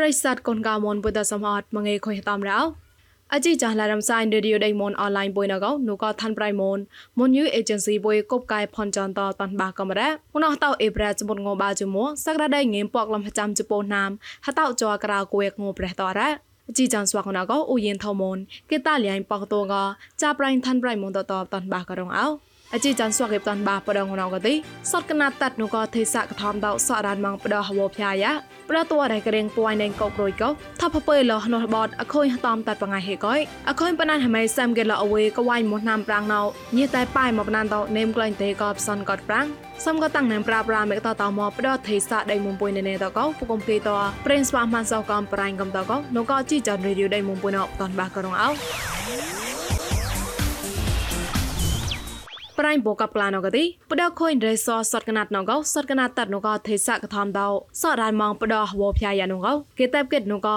ប្រិស័តកូនកៅមនពុទ្ធសមអត់មងេខុយតាមរោអជីចាឡារំសាយរេឌីយោដេមនអនឡាញបុយណកោនូកថាន់ប្រៃមនមុនយូអេเจนស៊ីបុយកົບកាយផនចន្តតាន់បាកំរ៉ាមុនអតោអេប្រាចមុនងបាជមួសក្តាដៃងេមពកលំចាំជពោណាមហតោចောក្រៅគួយងប្រះតរ៉ាជីចានស្វាកណកោឧយិនថមនគេតាលៀងប៉កតងចាប្រៃថាន់ប្រៃមនតតតាន់បាករងអោ អជីចានស្វាកេបតាន់បាបដងណកទីសតកណាតាត់នូកទេសៈកថមដោសរានម៉ងបដហវផ្យាយាប្រតួរៃករៀងពួយណេងកោក្រួយកោថាផពើលនោះបតអខុយតំតាត់បងៃហេកយអខុយបណានហមៃសាំគេលអវេកវៃមកណាំប្រាំងណៅញីតែប៉ៃមកបណានតនេមក្លែងទេកោផ្សនកតប្រាំងសំក៏តាំងណាំប្រាប្រាមេកតតមកផ្ដោទេសៈដៃមុំពុយណេតកោពុកំពីតប្រេនស្វាម៉ានសោកំប្រាញ់កំតកោនោះក៏ជីចានរីឌីដៃមុំពុយណោតនបាករងអោ ប្រៃបូកប្លានកទីបដខុយរេសសតកណាត់ណកសតកណាត់តាត់ណកទេសៈកថមដោសរានម៉ងបដវភយានងគេតែបកេតណក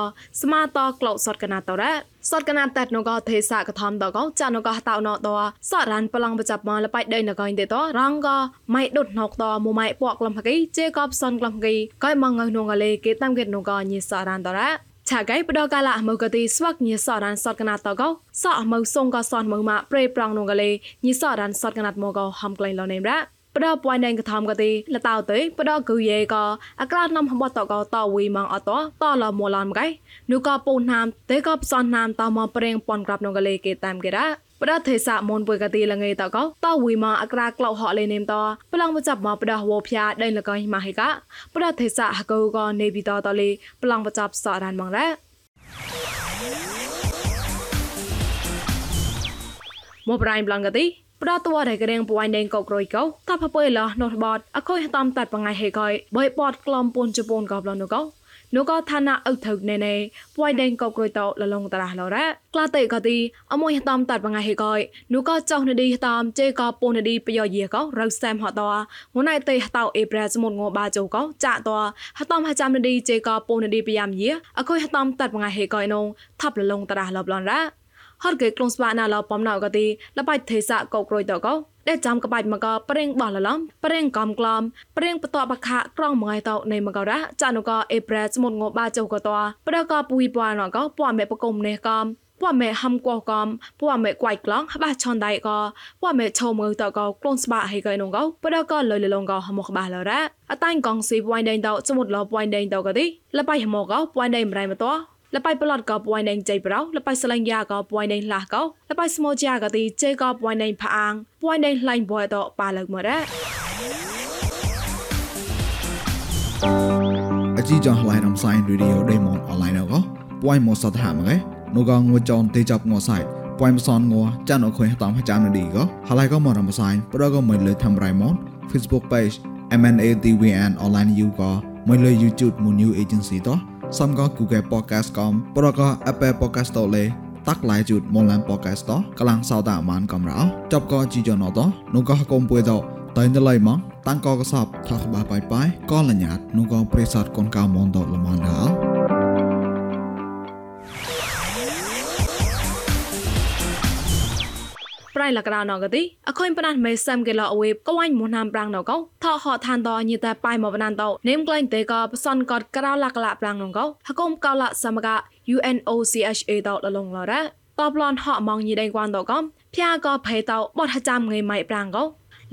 ស្មាតក្លោកសតកណាត់តរ៉ាសតកណាត់តាត់ណកទេសៈកថមដោកចានកតោណតសរានប្លង់បចាប់មកលបៃដេណកអ៊ីទេតរងកម៉ៃដុតណកតមួយម៉ៃពកលំហកីជេកបសនក្លំកីកៃម៉ងងនងលេគេតាំកេតណកញីសរានតរ៉ា ឆាកៃបដកាលាមកទីស្វាក់ញិសរានសតកណាតកោសអមោសងកសនមកម៉ាប្រេប្រងនងកលេញិសរានសតកណាតមកោហំក្លែងលនេមរ៉ាបដពួយណែងកធំកទីលតោទេបដគូយេកអក្លានំហបតកោតវីម៉ងអតតលមូលានកៃនូកោពូនណាមទេកបសនណាមតមប្រេងពនក្រាប់នងកលេគេតាមកេរ៉ា ရာប្រទេសៈមុនពុយកទីលងៃតកោតវីម៉ាអក្រាក្លោហលេនេមតប្លង់បចាប់មកប្រដវភាដៃលកៃម៉ាហេកាប្រទេសៈហកោកនេប៊ីតតលីប្លង់បចាប់សរានម៉ងរ៉ាមកប្រៃប្លង់កទីប្រតវរករៀងពួយដេងកោក្រួយកោតផពើលនោះបតអខុយតំតាត់បងៃហេកយបយបតក្លំពូនជពូនកោប្លនោះកោ នោះក៏ឋានៈអុថៅណេណេពួយដេងកោក្រួយតលលងតរះឡរ៉ាក្លាតេកទីអមួយតំតាត់បងៃហេកយនោះក៏ចៅនឌីតំជេកោពូនឌីបយោយាកោរៅសាមហតងណៃតេតោអេប្រាសមុនងបាជោកោចាតហតំហចាំនឌីជេកោពូនឌីបយ៉ាមយាអខុយហតំតាត់បងៃហេកយនងថាប់លលងតរះឡបឡនរ៉ា ហត់គេក្លងស្បាណាឡបំណៅកទីលបៃទេសៈកោក្រួយតកោដែលចាំកបាច់មកប្រេងបោះលឡំប្រេងកំក្លំប្រេងបតបខៈក្រងមួយតនៃមករ៉ាចានុកអេប្រេសមុនងបាចៅកតប្រកពុយပွားណកပွားមេបកុំនេះកំពួមេហំកោកំពួមេក្វៃក្លងបាឆនដៃក៏ពួមេឈោមើតក៏ក្លូនស្បាហេកឯនងក៏បដក៏លុយលងក៏ហមកបាឡរ៉ាអតាញ់កងស៊ីពួយដេងតសមុទ្រលពួយដេងតក៏ទីលបៃហមកក៏ពួយដេងម្រៃមត លបៃប្លត់ក៏ពួយណេងចៃប្រោលបៃស្លែងយ៉ាក៏ពួយណេងឡាស់ក៏លបៃស្មោជាក៏ទីជេក៏ពួយណេងផាងពួយណេងឡៃពួយតប៉ាលើកមរ៉ាអជីចងឡៃរំសាយរីឌីយោដេម៉ុនអនឡាញក៏ពួយមកសតហាមកឯនោះក៏ងួចនទេចាប់ងួសាយពួយមសនងួចានអខុយតាមចាំនឌីក៏ហឡៃក៏មករំសាយប្រក៏មិនលើធ្វើរៃម៉ុន Facebook page MNATVN online you ក៏មិនលើ YouTube មួយ new agency តោះ សំក៏ Google Podcast កំប្រក៏ Apple Podcast តលេតាក់ឡាយជូតមនឡាន podcast តកលាំងសោតាអាម៉ានកំរោចប់ក៏ជីយ៉ណតនោះក៏កុំពួយតតៃណឡៃម៉ងតាំងក៏កសបថាក្បាបាយបាយក៏លញ្ញាតនោះក៏ប្រេសតកូនកៅមនតលមនដល់ រៃលករណកទីអខុញបណាត់មេសាំកេឡអវេកវ៉ាញ់មុនណាំប្រាំងណកោថហឋានតញីតែប៉ៃមកបណានតនេមក្លែងតេកបសនកតក្រៅលកលប្រាំងណកោហកុំកោលសមក UNOCHA តលលងឡរ៉ាតបឡនហម៉ងញីដេងគួនតកំភៀកភេតបតហចាំងៃម៉ៃប្រាំងកោ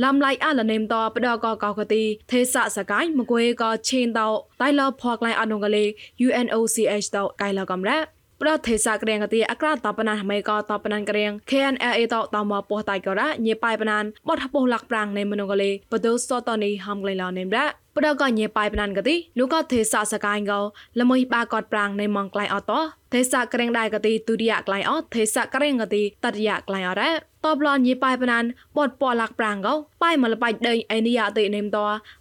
លំឡៃអលនេមតបដកកកទីទេសសកៃមកွေកឈេនតតៃលផកឡៃអនុងកលេ UNOCH តកៃលកំរ៉ា ប្រទេសក្រៀងកទីអក្រាតបណាមេកតបណានក្រៀង KNLA តតមពោះតៃករ៉ាញេប៉ៃបណានបតហពោះលាក់ប្រាំងនៃមនុកលេបដូសតនីហំក្លែឡនេមរ៉ាប្រកញេប៉ៃបណានកទីនោះក៏ទេសសកៃកោល្មួយបាកតប្រាំងនៃម៉ងក្លៃអតទេសក្រៀងដែរកទីទុរិយក្លៃអទេសក្រៀងកទីតរិយក្លៃអរ៉ាតបឡនញីប៉ៃបណានបតពលាក់ប្រាំងកោប៉ៃមលបាច់ដេញអេនីយ៉ាតិនេមត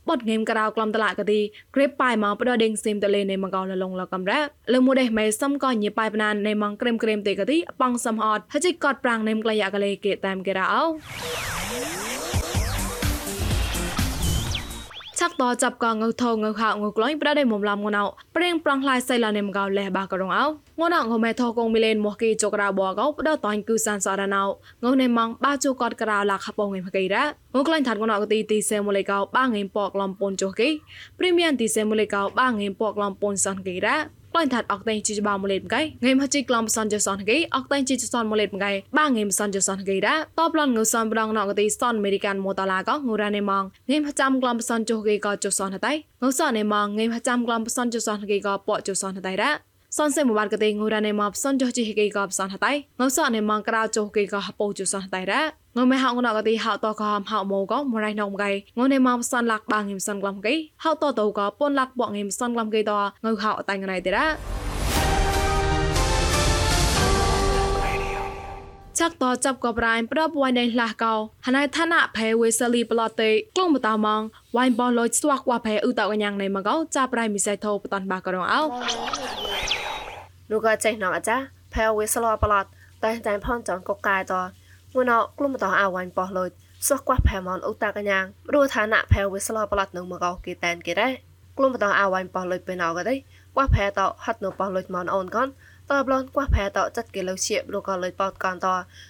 បតងេមក្រៅក្លំតឡាកទីក្រេបប៉ៃមកបដដេងស៊ីមតលេនេមកោលលងលកំរ៉ាលមួយដេមេសំក៏ញីប៉ៃបណាននេម៉ងក្រេមក្រេមទេកទីប៉ងសំហតហជីកតប្រាំងនេមក្លៃយ៉ាកលេគេតាមគេរ៉ោ ឆាក់តចាប់កងើថងើខោងើក្លែងប្រដេមុំឡាំងណៅប្រេងប្រងလှိုက်សៃឡានេមកោលេបាករងអោងណងមេថកងមីលេនមកគីចក្រៅបកោបដតាញ់គឺសានសារណៅងនេម៉ងបាជូកតក្រៅឡាខបងងេមកីរ៉ាងក្លែងថាត់ងណកទីទីសេមូលេកោបាងេពកឡំពនចុះគីព្រីមៀមទីសេមូលេកោបាងេពកឡំពនសានគីរ៉ា ក្លែងថាត់អកតែងជីចបាមូលេតកៃងៃមជីក្លំសនចសនកៃអកតែងជីចសនមូលេតកៃបាងៃមសនចសនកៃដាតបឡនងសនប្រងណកទីសនអមេរិកានម៉ូតាឡាកងូរ៉ានេម៉ងងៃមចាំក្លំសនចុកៃកចសនតៃងសនេម៉ងងៃមចាំក្លំសនចសនកៃកប៉ចសនតៃដា សនសេមបានកតេងូរ៉ានេម៉បសនចុជីហេកៃកបសនហតៃងសនេម៉ងក្រៅចុកៃកហពោចសនតៃរ៉ាងមេហៅងណកទីហៅតកហមហៅម៉ូកមរៃណងកៃងនេម៉បសនលាក់បាងងិមសនក្លំកៃហៅតតោកពនលាក់បងងិមសនក្លំកៃតងៅហៅតៃងណៃទេរ៉ាចាក់តចាប់កបរៃប្រពវ៉ៃណៃឡាស់កោហណៃឋានៈភេវេសលីប្លតេក្លងបតាម៉ងវ៉ៃបោលុយស្វាក់វ៉ាភេឧតកញ្ញាងណៃមកោចាប់រៃមិសៃធោបតនបាករងអោ នោះក៏ចេះណងអាចាភេវេសលប្លតតែតែផនចនកកកាយតងួនអក្លុំបតអាវ៉ាញ់បោះលុយស្វាក់វ៉ាភេមនឧតកញ្ញាងរួឋានៈភេវេសលប្លតនឹងមកោគេតែនគេដែរក្លុំបតអាវ៉ាញ់បោះលុយពេលណៅក៏ដែរវ៉ាភេតហត់នៅបោះលុយមកអូនកនតបឡនគួះផែតចាត់គេលើជាលោកក៏លើបោតកនត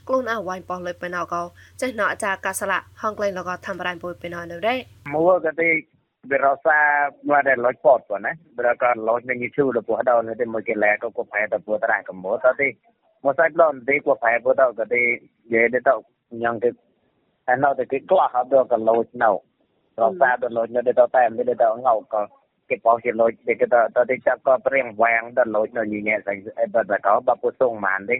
ខ្លួនអវ៉ៃប៉ោះលើពេលណៅក៏ចេះណអាចារកាសឡាហងក្លែងលោកក៏ធ្វើរានពុយពេលណៅនៅដែរមួក៏ទី berasa ada loj pot po na beraka loj na ngichu do po hadaw na mo ke le ko ko phai ta po tara ka mo ta ti mo sai blon de ko phai po ta ka ti ye de ta nyang ke ana de ke kla ha do ka loj nau ro sa do loj na de ta ta em de ta ngau ka គេបោះជាលុយគេទៅទៅចាប់ក៏ព្រៀងវាងដល់លុយនៅញញែស្អីបើតែក៏បើពុសុងម៉ានទេ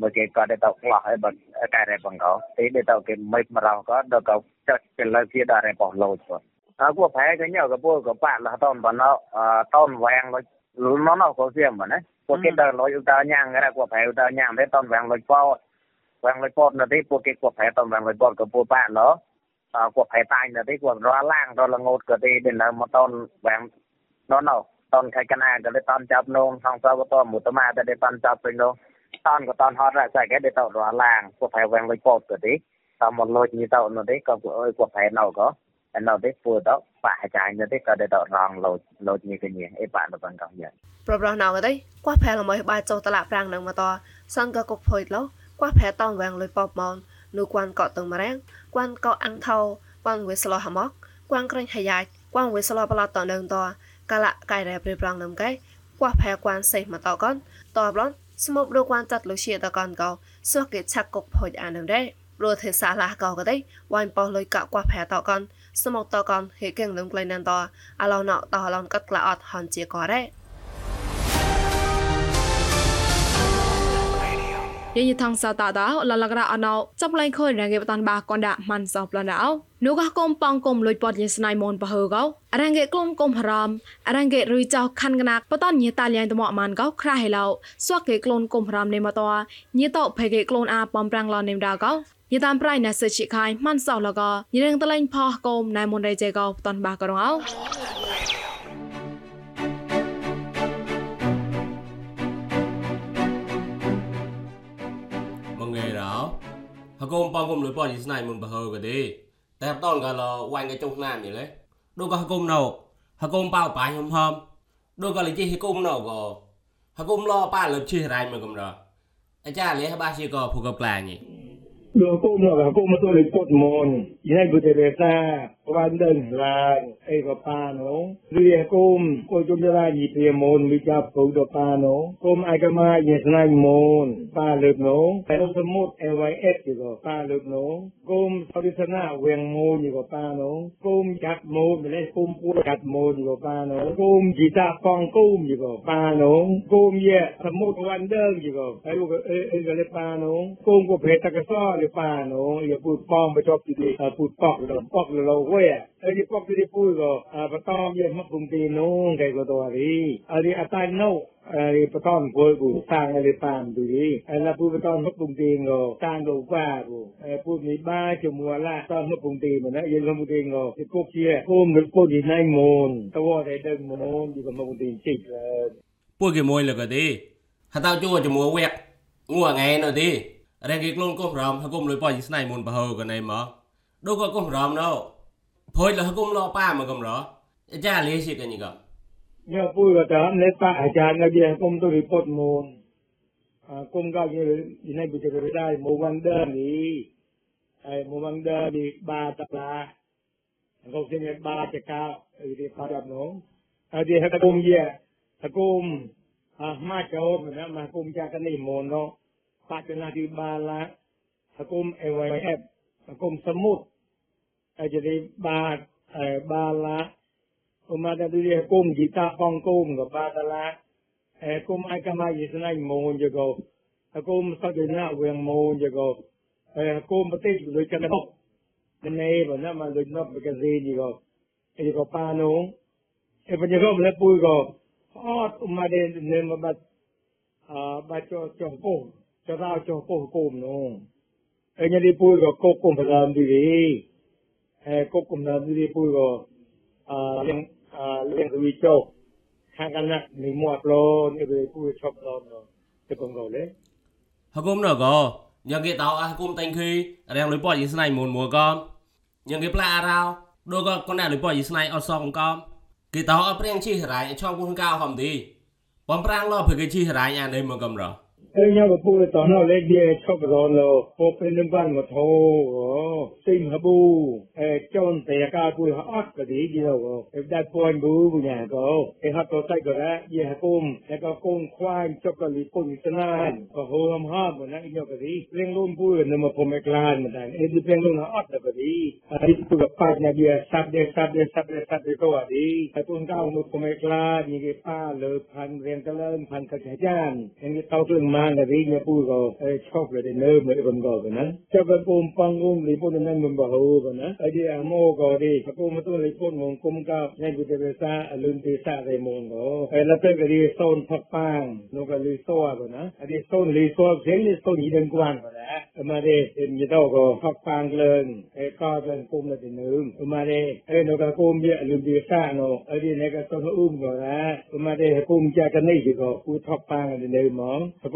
មកគេក៏ទៅក្លោះហើយបើកែរ៉េបងក៏ទេទៅគេមិនមករោក៏ ដល់ក៏ចាត់ទៅលើជាដល់រ៉េបោះលុយគាត់អើពួកប្រែក៏ញ៉ៅក៏ពួកក៏ប៉ាលតនបណោតនវាងលុយលុយណោក៏សៀមបណាពួកគេដល់លុយឧតាញ៉ាងរ៉ពួកប្រែឧតាញ៉ាងទេតនវាងលុយប៉ោវាងលុយប៉ោនៅទេពួកគេពួកប្រែតនវាងលុយប៉ោក៏ពួកប៉ាឡោពួកប្រែតាញនៅទេគាត់រឡាងដល់លងូតក៏ទេដល់មកតនវាង no no ត នខៃកណាក៏តនចាប់នងថងសវតមុតមាតែតនចាប់ពេញនោះតនក៏តនហត់រ៉ាស្អីគេទៅរឡាងពួកផៃវែងលុយពោតទៅទេតាមមកលុយនេះទៅនោះទេក៏អើយពួកផៃណៅក៏អណៅទេពួកទៅបាក់ចាញ់ទៅទេក៏ទៅរងលុយលុយនេះគេនេះអីបាក់ទៅបងក៏យ៉ាងប្រប្រណៅទៅគាត់ផែល្មើបាយចូលតឡាប្រាំងនឹងមកតសនក៏គុកភុយឡូគាត់ផែតនវែងលុយប៉បមកនោះគាត់ក៏ទៅមករាំងគាត់ក៏អាំងថោគាត់វាស្លោហមកគាត់ក្រែងហយ៉ាច់គាត់វាស្លោបឡតតនឹងតកាលៈកៃរ៉ែព្រៀប្រងនឹមកែគួះផែគួនសេះមកតកនតបឡនស្មុបរគួនចាត់លុជាតកនកោសួកេឆាក់កុកផុចអានរ៉េរត់ទេសាឡាកោក៏ទេវ៉ាញ់ប៉ោះលុយកកគួះផែតកន ស្មុកតកនហេកេងនឹមក្លែងណានតអាឡោណតអឡនកាត់ក្លាអត់ហនជាក៏រ៉េយយថងសាតាតាលលករអណោចាប់ឡៃខូនរងេបតាន់បាកនដាម៉ាន់សោប្លណៅនោះក៏គុំប៉ងគុំលុយពតយស្នៃមនបហើកោអរងេក្លុំគុំហរំអរងេរុយចៅខាន់កណាក់បតនញេតាលៀងតមម៉ានកោខ្រាហេឡោស្វកេក្លូនគុំហរំនេមតោញេតោភេកេក្លូនអាបំប្រាំងឡនេមដាកោ យតាមប្រៃណេះសិជាខៃម៉ាន់សោះលកយរឿងតលេងផោះកុំណែមុនរេជេកោតនបាក៏រងអោមងេរោហកុំបងគុំលុយប៉ោះយីស្នៃមុនបើហើក៏ទេតែបតនក៏លវ៉ាញ់ក៏ចុះណាមនេះលេដូចក៏ហកុំណោហកុំប៉ោបាញ់ហុំហមដូចក៏លេជិះហកុំណោក៏ហកុំលប៉ាលើជិះរ៉ៃមកកំរអាចារ្យលេះបាជាក៏ភូកប្លាញី Dua ko mo ka ko mo to le pot mon. Ina go te Abandon lang eva pano. Riya kum ko jumjala yi pe mon mi ja pou do pano. Kum agama yes nai mon. Pa lep no. Pero samut EYS yi go pa lep no. Kum sadisana weng mon yi go pa no. Kum jat mon le kum pu jat mon yi go pa no. Kum jita pong kum yi go pa no. Kum ye samut wonder yi go. Ayu go e e le pa no. Kum ko phe ta ka so le pa no. Ya pu pom ba chop ti pu pok do pok lo ပွဲအဲ့ဒီ property ပို့တော့ပတောင်းရဲ့မှတ်ပုံတီနုံးကဲကိုတော်ရီအဲ့ဒီအတိုင်းနော်อะไรประตอนโกยกูต่างอะไรปามดูดีแล้วผู้ประตอนพบปุงตีงโกต่างโดว่ากูผู้มีบ้าจมัวละตอนพบปุงตีมันนะยังพบปุงตีงโกที่กุ๊กเชียกู้มือกู้ดีนายโมนตัวใดเดิมโมนอยู่กับพบปุงตีงจิกเลยพวกกี่มวยเลยก็ดีถ้าเต้าจู่จมัวเวกงัวไงเนาะดีแรงกี่กลุ่มก้มรอมถ้าก้มเลยปล่อยยิงสไนมูลบ่เฮากันในหมอดูก็ก้มรอมเนาะ ក៏តាមលេប៉ាអាចារ្យនៅជាគុំទៅរីពតមុនអាគុំក៏យីណៃបុជករដែរមកវ៉ាន់ដឺនេះហើយមកវ៉ាន់ដឺនេះបាតឡាក៏ជាបាចកោអីទីប៉ាដល់នោះហើយទីហកគុំយាហគុំ Ah, macho, na makum jaga ni mono. Pak na di bala. Akum EYF. Akum semut. Eh, jadi ba eh, bala. Umada di akum jita pong kum ke bala. Eh, kum agama Islam mon juga. Akum sadina weng mon juga. Eh, akum betul lu kan nok. Ini benar mana lu nok bekerja juga. Eh, juga panung. Eh, penjaga boleh pui kau. អត់មក đến nên mà bắt à bắt cho cho cô cho tao cho cô cô nó anh đi bùi có cô cô phải làm gì đi ê cô cô làm gì đi bùi có à liên à liên cái video hàng cái này mình mua lo như vậy bùi chọc lo nó cái con gấu đấy ហកុំណកញ៉ាំគេតោអហគុំតែងឃីរៀងលុយប៉យីស្នៃមុនមួកំញ៉ាំគេផ្លាអរោដូចក៏កូនដែរលុយប៉យីស្នៃអត់សងកំគេតោអព្រៀងជីហរ៉ៃឆောင်းគុនកៅហំទីបំប្រាំងលោភគេជីហរ៉ៃអានេះមកកំរ Ê nhau cái bùi tao nó lấy đi chọc lo lo cô bên bên ban mà គ្រប់គំនិតវិធីពូក៏អឺលេងអឺលេងវិជោខាងកណ្ណានិមត់លោនេះវិធីពូឈប់ដល់ទៅកងកោលេហកុំណកញ៉ាគេតោអាហកុំតែងឃីរៀងលុយប៉យយីស្នៃមុនមួកោញ៉ាគេផ្លាអារោដូចក៏កណ្ណាលុយប៉យយីស្នៃអត់សងកំគេតោអត់ព្រៀងជីហរ៉ៃឆោគូនកោហំទីបំប្រាំងលោភគេជីហរ៉ៃអានេះមកកំរោ အဲ့ညကပို့တော့တော့လက်ဒီချက်ကတော့လို့ပို့ပင်းဘန်မထိုးစိမ်ဟဘူအဲကျောင်းတေကာကူအော့ကဒီဒီတော့အဒါပွန်ဘူးဘူးညာတော့အဲဟာတော့တိုက်ကြရဲရဟကုံแล้วก็กุ้งควายจกกะลีปุ่นตนานก็โหมห้ามนะเอีกกะดีเร่งลุ่มปื้นมาพมกลานมันได้เอ็ดเร่งลุ่มอัดกะดีอันนี้ตุกปาดเนี่ยเดียวสับเดียวสับเดียวสับเดสับเดก็ว่าดีแต่ปุ่นก้าวมุพมกลานนี่ป้าเลยพันเรียงกะเริ่มพันกะจานอย่างนี้เตาเครื่องมา nang la ri ne pu go e chok le de ne me ban go ga nan cha ba pum pang um li pu nan mun ba ho ga na ai de a mo go ri ka pu ma tu li pu mong kum ka sa a lun sa re mong go e la pe ga ri son phak pang no ga li so a ga na a de son li so a zen li so ni den kwan ga da e ma de e mi do go phak pang len e ka len kum la de ne um e ma sa no ai de ne ga son um go da e ma de kum cha ka nei ji go u thok pang de ne mong ka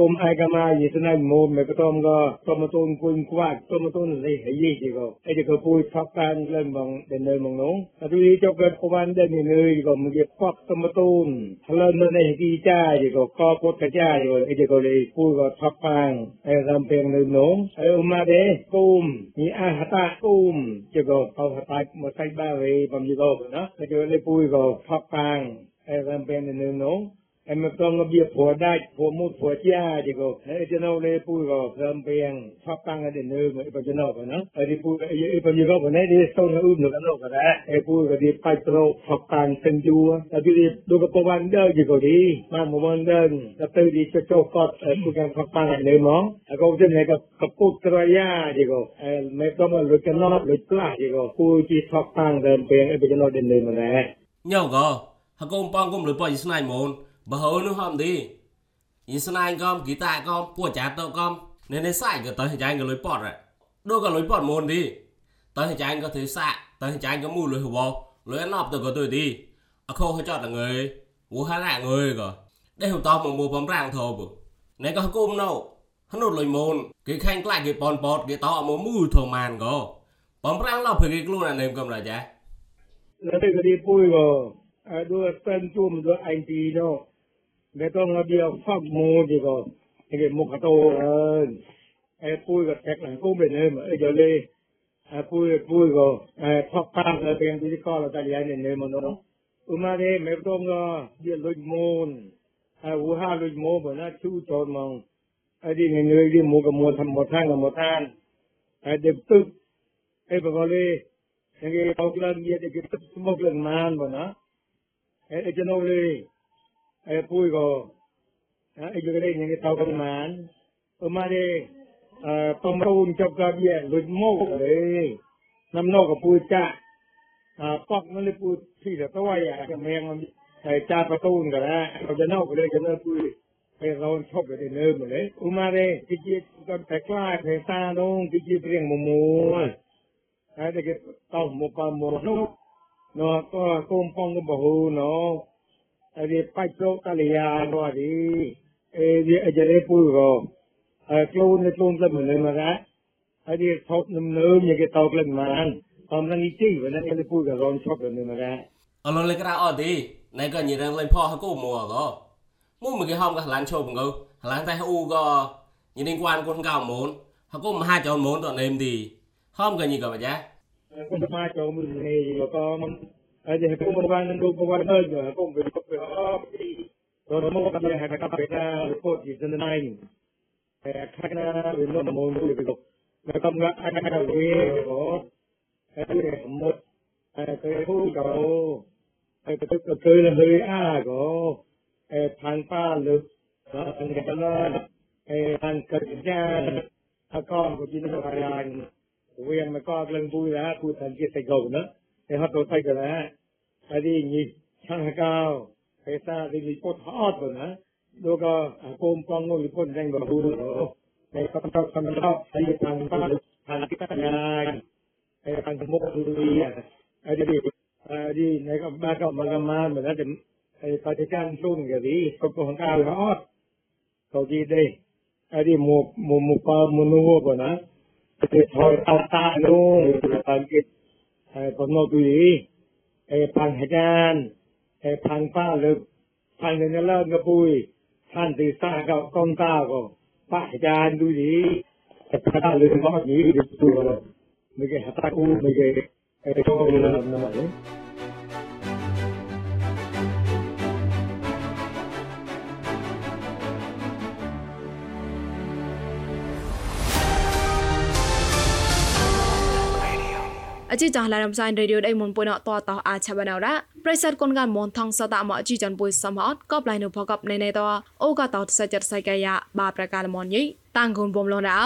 ก็พักปังไอ้รำเพลงเนิ่มน้องไอ้อุมาเดกุมมีอาหตากุมจีก็เขาหตามาใส่บ้าเลยบางทีก็นะไอ้ที่เลยพูดก็พักปังไอ้รำเพลงเนิ่มน้อง En mijn tong op je voor dat, voor moet voor het jaar, die go. Het is nou de poe go, krum ping, fap tang aan de neus, maar ik ben nou van, hè. Die poe, ik ben je go van, hè, die is toch een uur nog nog, hè. Die poe, die pijp tro, fap tang, ten duur. Dat die doe ik op een deur, die go die. Maar op een deur, dat die die zo zo kot, poe kan fap tang aan de man. Ik ook zin, ik heb poe traya, die go. En mijn tong op, ik kan nog, ik klaar, die go. Poe, die fap tang, krum ping, ik ben je nou de neus, hè. Nhau go, hakkom pang kom lepo isnai mon. ប៉យីស្នៃមុនបើហូនោះហំទីយីស្នៃកំគីតាកំពួចាតកំនៅในสายក៏តើចាញ់ក៏លុយប៉តដូចក៏លុយប៉តមុនទីតើចាញ់ក៏ធ្វើសាក់តើចាញ់ក៏មូលុយហវលុយអណប់ទៅក៏ទៅទីអខោហចតងើយវូហារ៉ាងើយក៏ដែលតោមកមួបំរាំងធោបណែក៏គុំណៅហនុលុយមុនគេខាញ់ខ្លាចគេប៉ុនប៉តគេតោមកមូធម៉ានក៏បំរាំងឡោព្រគេខ្លួនអានេះកំរាចា แล้วก็ดีปุ้ยก็ด้วยเป็นจุ่มด้วยไอทีเนาะ တော့ငါပြောဖတ်မိုးဒီကောတကယ်မခတော့အဲပူကတက်လာကိုပဲနေမှာအဲကြလေအပူပူကောအဲဖောက်ကားတဲ့ဒီကောလာတရားနေနေမနော်ဥမာရေမေတော့ငါဒီလွိမွန်အဲဝဟာလွိမွန်ဘာနာသူ့တော်မောင်အဲဒီငငယ်ဒီမကမောသမောသန်ကမောသန်အဲဒီပုတ်အဲဘကလေးငငယ်ပေါကလာမြေတဲ့ကစမောကလမန်ဘာနာအဲကျွန်တော်လေး eh, público ah, ellos creen en estado caimán o más de eh, pomrón chọc cà bia lụt mô đấy năm nô của pui cha à pop nó lấy pui thì là tao vậy à cái mèn nó thầy cha phải tu cả ra rồi cho nó của đây cho nó pui ពេលរនឈប់ទៅលើមកលេឧមារេគឺជាគាត់តែខ្លាចភាសានោះគឺជាព្រៀងមមូលហើយតែគេតោះមកបំមកនោះនោះក៏គុំផងក៏បហូនោះ အဲ့ဒီပိုက်တော့ကလေးရတော့ဒီအဲ့ဒီအကြရေပူရောအဲ့ကလုံးနဲ့လုံးလက်မနေမှာကအဲ့ဒီထောက်နမ်နုံမြေကတော့လက်မှာความรังอีจี้วันนั้นก็เลยพูดกับรองชอบแบบนึงมาได้เอาลองเลยก็ได้อ๋อดีในก็ยืนเล่นพ่อเขาก็มัวก็มุ่งมือกี่ห้องก็หลานโชว์มึงเอาหลานแต่อูก็ยืนในกวนคนเก่าหมุนเขาก็มาห้าจอนหมุนตอนเอ็มดีห้องก็ยืนกับมาจ้ะก็มาจอนมึงเฮยแล้วก็มัน aje ko mo ba nan do ko war ha jo ko mo ko pe ha do mo ka ya ha ka pe na report is in the nine e ka na we no mo mo ko na ka mga ana ka we ko e mo e ko ko ko e ko ko ko na he a cái cái pan pa lu đó anh cái đó anh cái ra à con của chính nó phải là quyền mà có lần vui là của thằng kia sài gòn nữa thì họ đổ tay rồi đó အဲဒီချန်ကောဖေစာဒီလီပို့ဟော့ဘနာဒိုကအကုံပေါင်းလို့လီပို့နိုင်ပါဘူးတော့ในคำตอบคำตอบในทางภาคทางการงานในทางมุกดุริยาอะไรดีอะไรในก็บ้านก็มากมาเหมือนนั้นไอ้ปฏิการซุ่มกันดีก็ปองกาวฮอดเขาดีได้อะไรหมู่หมู่หมู่ปาหมูนัวก่อนนะจะทอยตาตาลงหรือจกิจไอ้ปนนกดุริย พังหายการณ์พังป้าหรือพังเงินเล่ากระปุยท่านตื่นซ่าก็ก้องซ่าก็พระอาหารย์ดูดีพระหรือน้องนี้ดูตัวไม่ใช่ตาคูไม่ใช่ไอ้โชดีอะไรนั่นนั่น អជីចាឡារំសាយរេឌីអូដៃមុនពុយណតតអាឆបណរ៉ាប្រិស័តកនកានមនថងសតអមអជីចានពុយសមអត់កបឡៃនៅផកបណេណេតអូកាតតសច្ចតសៃកាយាបាប្រកាលមនយីតាំងគុនបំលនរោ